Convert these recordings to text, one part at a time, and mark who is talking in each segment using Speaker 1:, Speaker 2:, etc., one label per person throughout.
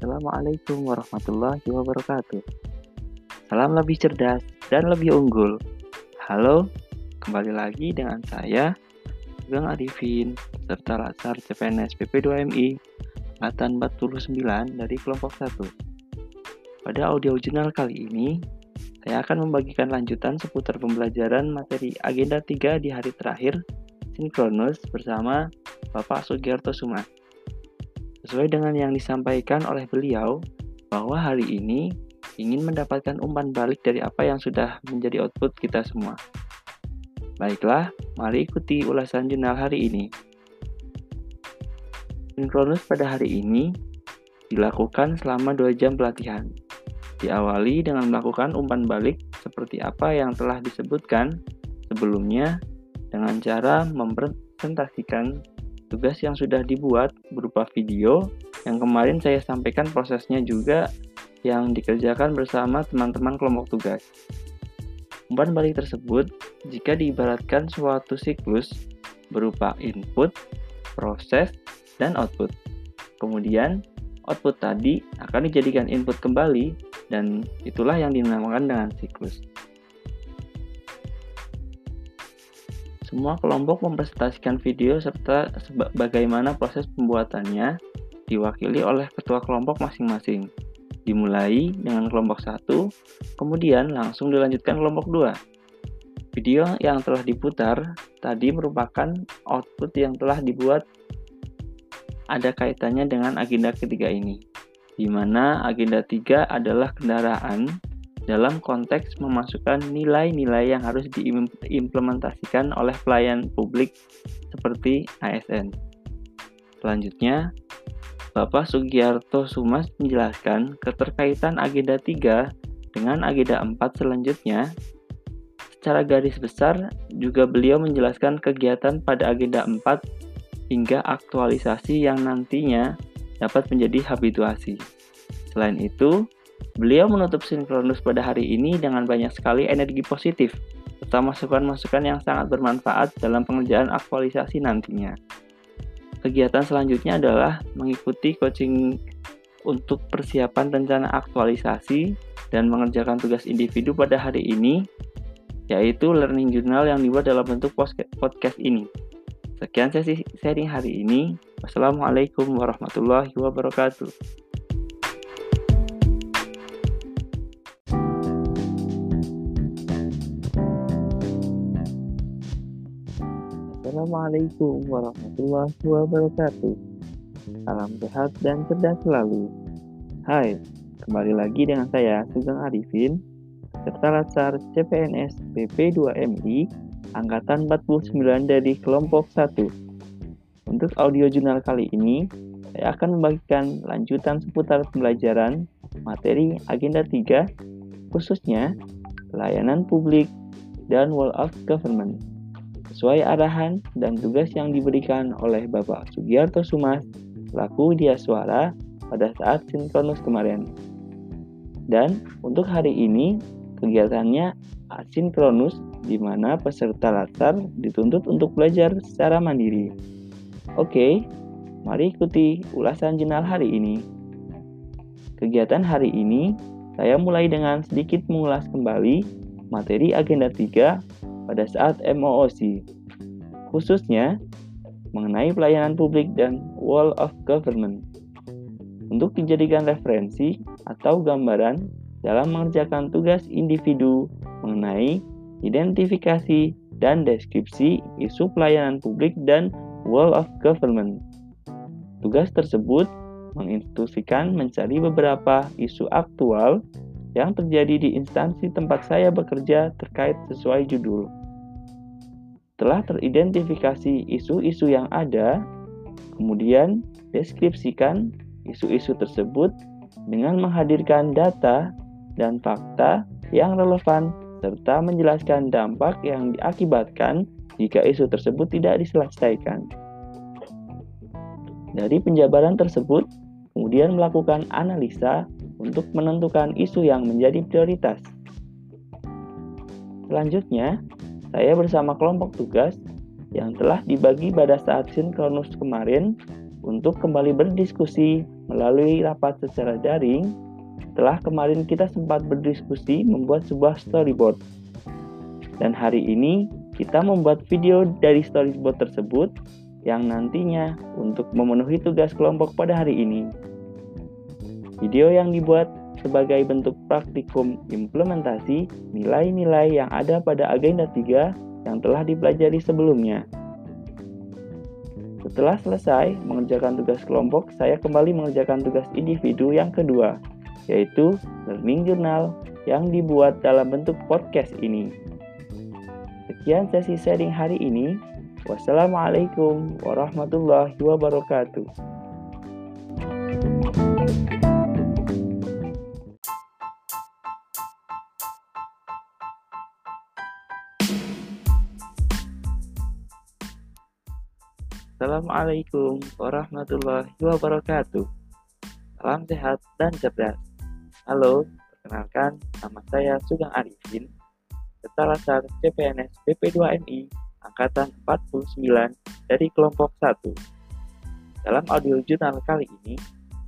Speaker 1: Assalamualaikum warahmatullahi wabarakatuh. Salam lebih cerdas dan lebih unggul. Halo, kembali lagi dengan saya, Sugeng Arifin, serta Latsar CPNS PP2MI, angkatan 49 dari kelompok 1. Pada audio jurnal kali ini, saya akan membagikan lanjutan seputar pembelajaran materi agenda 3 di hari terakhir, sinkronus bersama Bapak Sugiarto Sumas. Sesuai dengan yang disampaikan oleh beliau, bahwa hari ini ingin mendapatkan umpan balik dari apa yang sudah menjadi output kita semua. Baiklah, mari ikuti ulasan jurnal hari ini. Sinkronus pada hari ini dilakukan selama 2 jam pelatihan. Diawali dengan melakukan umpan balik seperti apa yang telah disebutkan sebelumnya dengan cara mempresentasikan tugas yang sudah dibuat berupa video yang kemarin saya sampaikan prosesnya juga yang dikerjakan bersama teman-teman kelompok tugas. Umpan balik tersebut jika diibaratkan suatu siklus berupa input, proses, dan output. Kemudian, output tadi akan dijadikan input kembali dan itulah yang dinamakan dengan siklus. Semua kelompok mempresentasikan video serta bagaimana proses pembuatannya diwakili oleh ketua kelompok masing-masing. Dimulai dengan kelompok 1, kemudian langsung dilanjutkan kelompok 2. Video yang telah diputar tadi merupakan output yang telah dibuat ada kaitannya dengan agenda ketiga ini, di mana agenda 3 adalah kendaraan dalam konteks memasukkan nilai-nilai yang harus diimplementasikan oleh pelayan publik seperti ASN. Selanjutnya, Bapak Sugiarto Sumas menjelaskan keterkaitan agenda 3 dengan agenda 4 selanjutnya. Secara garis besar, juga beliau menjelaskan kegiatan pada agenda 4 hingga aktualisasi yang nantinya dapat menjadi habituasi. Selain itu, Beliau menutup sinkronus pada hari ini dengan banyak sekali energi positif, serta masukan-masukan yang sangat bermanfaat dalam pengerjaan aktualisasi nantinya. Kegiatan selanjutnya adalah mengikuti coaching untuk persiapan rencana aktualisasi dan mengerjakan tugas individu pada hari ini, yaitu learning journal yang dibuat dalam bentuk podcast ini. Sekian sesi sharing hari ini. Wassalamualaikum warahmatullahi wabarakatuh. Assalamualaikum warahmatullahi wabarakatuh. Salam sehat dan cerdas selalu. Hai, kembali lagi dengan saya Sugeng Arifin, serta Latsar CPNS PP2MI Angkatan 49 dari kelompok 1. Untuk audio jurnal kali ini, saya akan membagikan lanjutan seputar pembelajaran materi agenda 3, khususnya pelayanan publik dan World of Government sesuai arahan dan tugas yang diberikan oleh Bapak Sugiarto Sumas selaku dia suara pada saat sinkronus kemarin. Dan untuk hari ini kegiatannya asinkronus di mana peserta latar dituntut untuk belajar secara mandiri. Oke, mari ikuti ulasan jurnal hari ini. Kegiatan hari ini saya mulai dengan sedikit mengulas kembali materi agenda 3 pada saat MOOC, khususnya mengenai pelayanan publik dan Wall of Government. Untuk dijadikan referensi atau gambaran dalam mengerjakan tugas individu mengenai identifikasi dan deskripsi isu pelayanan publik dan Wall of Government. Tugas tersebut menginstruksikan mencari beberapa isu aktual yang terjadi di instansi tempat saya bekerja terkait sesuai judul. Telah teridentifikasi isu-isu yang ada, kemudian deskripsikan isu-isu tersebut dengan menghadirkan data dan fakta yang relevan serta menjelaskan dampak yang diakibatkan jika isu tersebut tidak diselesaikan. Dari penjabaran tersebut, kemudian melakukan analisa untuk menentukan isu yang menjadi prioritas. Selanjutnya, saya bersama kelompok tugas yang telah dibagi pada saat sinkronus kemarin untuk kembali berdiskusi melalui rapat secara daring setelah kemarin kita sempat berdiskusi membuat sebuah storyboard. Dan hari ini kita membuat video dari storyboard tersebut yang nantinya untuk memenuhi tugas kelompok pada hari ini. Video yang dibuat sebagai bentuk praktikum implementasi nilai-nilai yang ada pada agenda 3 yang telah dipelajari sebelumnya. Setelah selesai mengerjakan tugas kelompok, saya kembali mengerjakan tugas individu yang kedua, yaitu learning journal yang dibuat dalam bentuk podcast ini. Sekian sesi sharing hari ini. Wassalamualaikum warahmatullahi wabarakatuh. Assalamualaikum warahmatullahi wabarakatuh. Salam sehat dan cerdas. Halo, perkenalkan nama saya Sugeng Arifin, Ketua Lasar CPNS BP2MI Angkatan 49 dari kelompok 1. Dalam audio jurnal kali ini,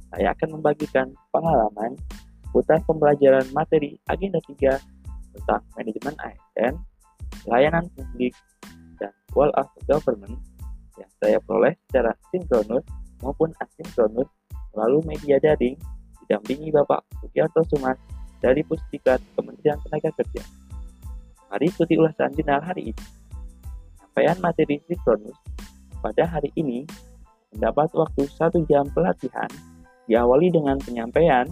Speaker 1: saya akan membagikan pengalaman seputar pembelajaran materi agenda 3 tentang manajemen ASN, layanan publik, dan Wall of Government saya peroleh secara sinkronus maupun asinkronus melalui media daring didampingi Bapak Sugiarto Sumas dari Pusdikat Kementerian Tenaga Kerja. Mari ikuti ulasan jurnal hari ini. Penyampaian materi sinkronus pada hari ini mendapat waktu satu jam pelatihan diawali dengan penyampaian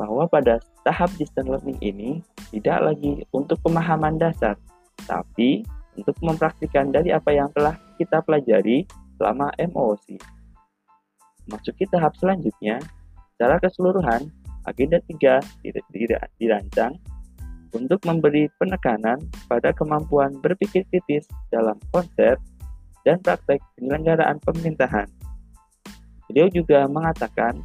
Speaker 1: bahwa pada tahap distance learning ini tidak lagi untuk pemahaman dasar, tapi untuk mempraktikkan dari apa yang telah kita pelajari selama MOOC. Masuki tahap selanjutnya, secara keseluruhan, agenda 3 dirancang untuk memberi penekanan pada kemampuan berpikir kritis dalam konsep dan praktek penyelenggaraan pemerintahan. Beliau juga mengatakan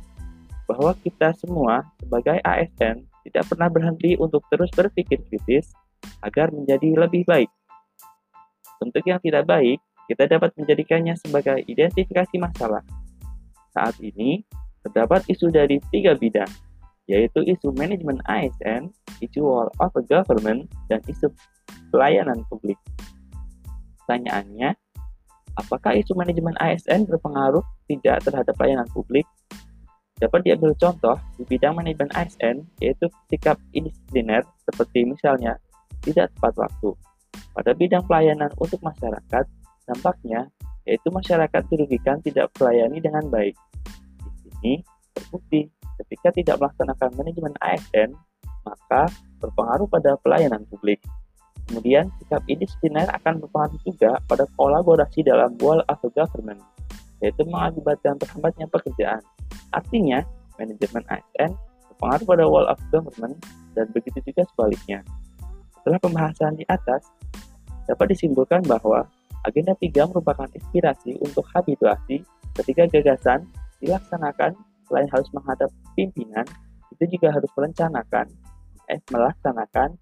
Speaker 1: bahwa kita semua sebagai ASN tidak pernah berhenti untuk terus berpikir kritis agar menjadi lebih baik. Bentuk yang tidak baik kita dapat menjadikannya sebagai identifikasi masalah. Saat ini, terdapat isu dari tiga bidang, yaitu isu manajemen ASN, isu wall of government, dan isu pelayanan publik. Pertanyaannya, apakah isu manajemen ASN berpengaruh tidak terhadap pelayanan publik? Dapat diambil contoh di bidang manajemen ASN, yaitu sikap indisipliner seperti misalnya tidak tepat waktu. Pada bidang pelayanan untuk masyarakat, Dampaknya, yaitu masyarakat dirugikan tidak melayani dengan baik. Di sini terbukti ketika tidak melaksanakan manajemen ASN, maka berpengaruh pada pelayanan publik. Kemudian, sikap indisipliner akan berpengaruh juga pada kolaborasi dalam wall of government, yaitu mengakibatkan terhambatnya pekerjaan. Artinya, manajemen ASN berpengaruh pada wall of government dan begitu juga sebaliknya. Setelah pembahasan di atas, dapat disimpulkan bahwa Agenda 3 merupakan inspirasi untuk habituasi ketika gagasan dilaksanakan selain harus menghadap pimpinan, itu juga harus merencanakan, eh, melaksanakan,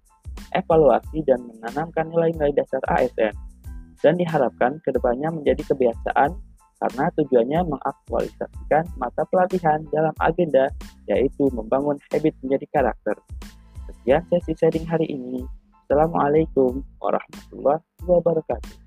Speaker 1: evaluasi, dan menanamkan nilai-nilai dasar ASN. Dan diharapkan ke depannya menjadi kebiasaan karena tujuannya mengaktualisasikan mata pelatihan dalam agenda, yaitu membangun habit menjadi karakter. Sekian sesi sharing hari ini. Assalamualaikum warahmatullahi wabarakatuh.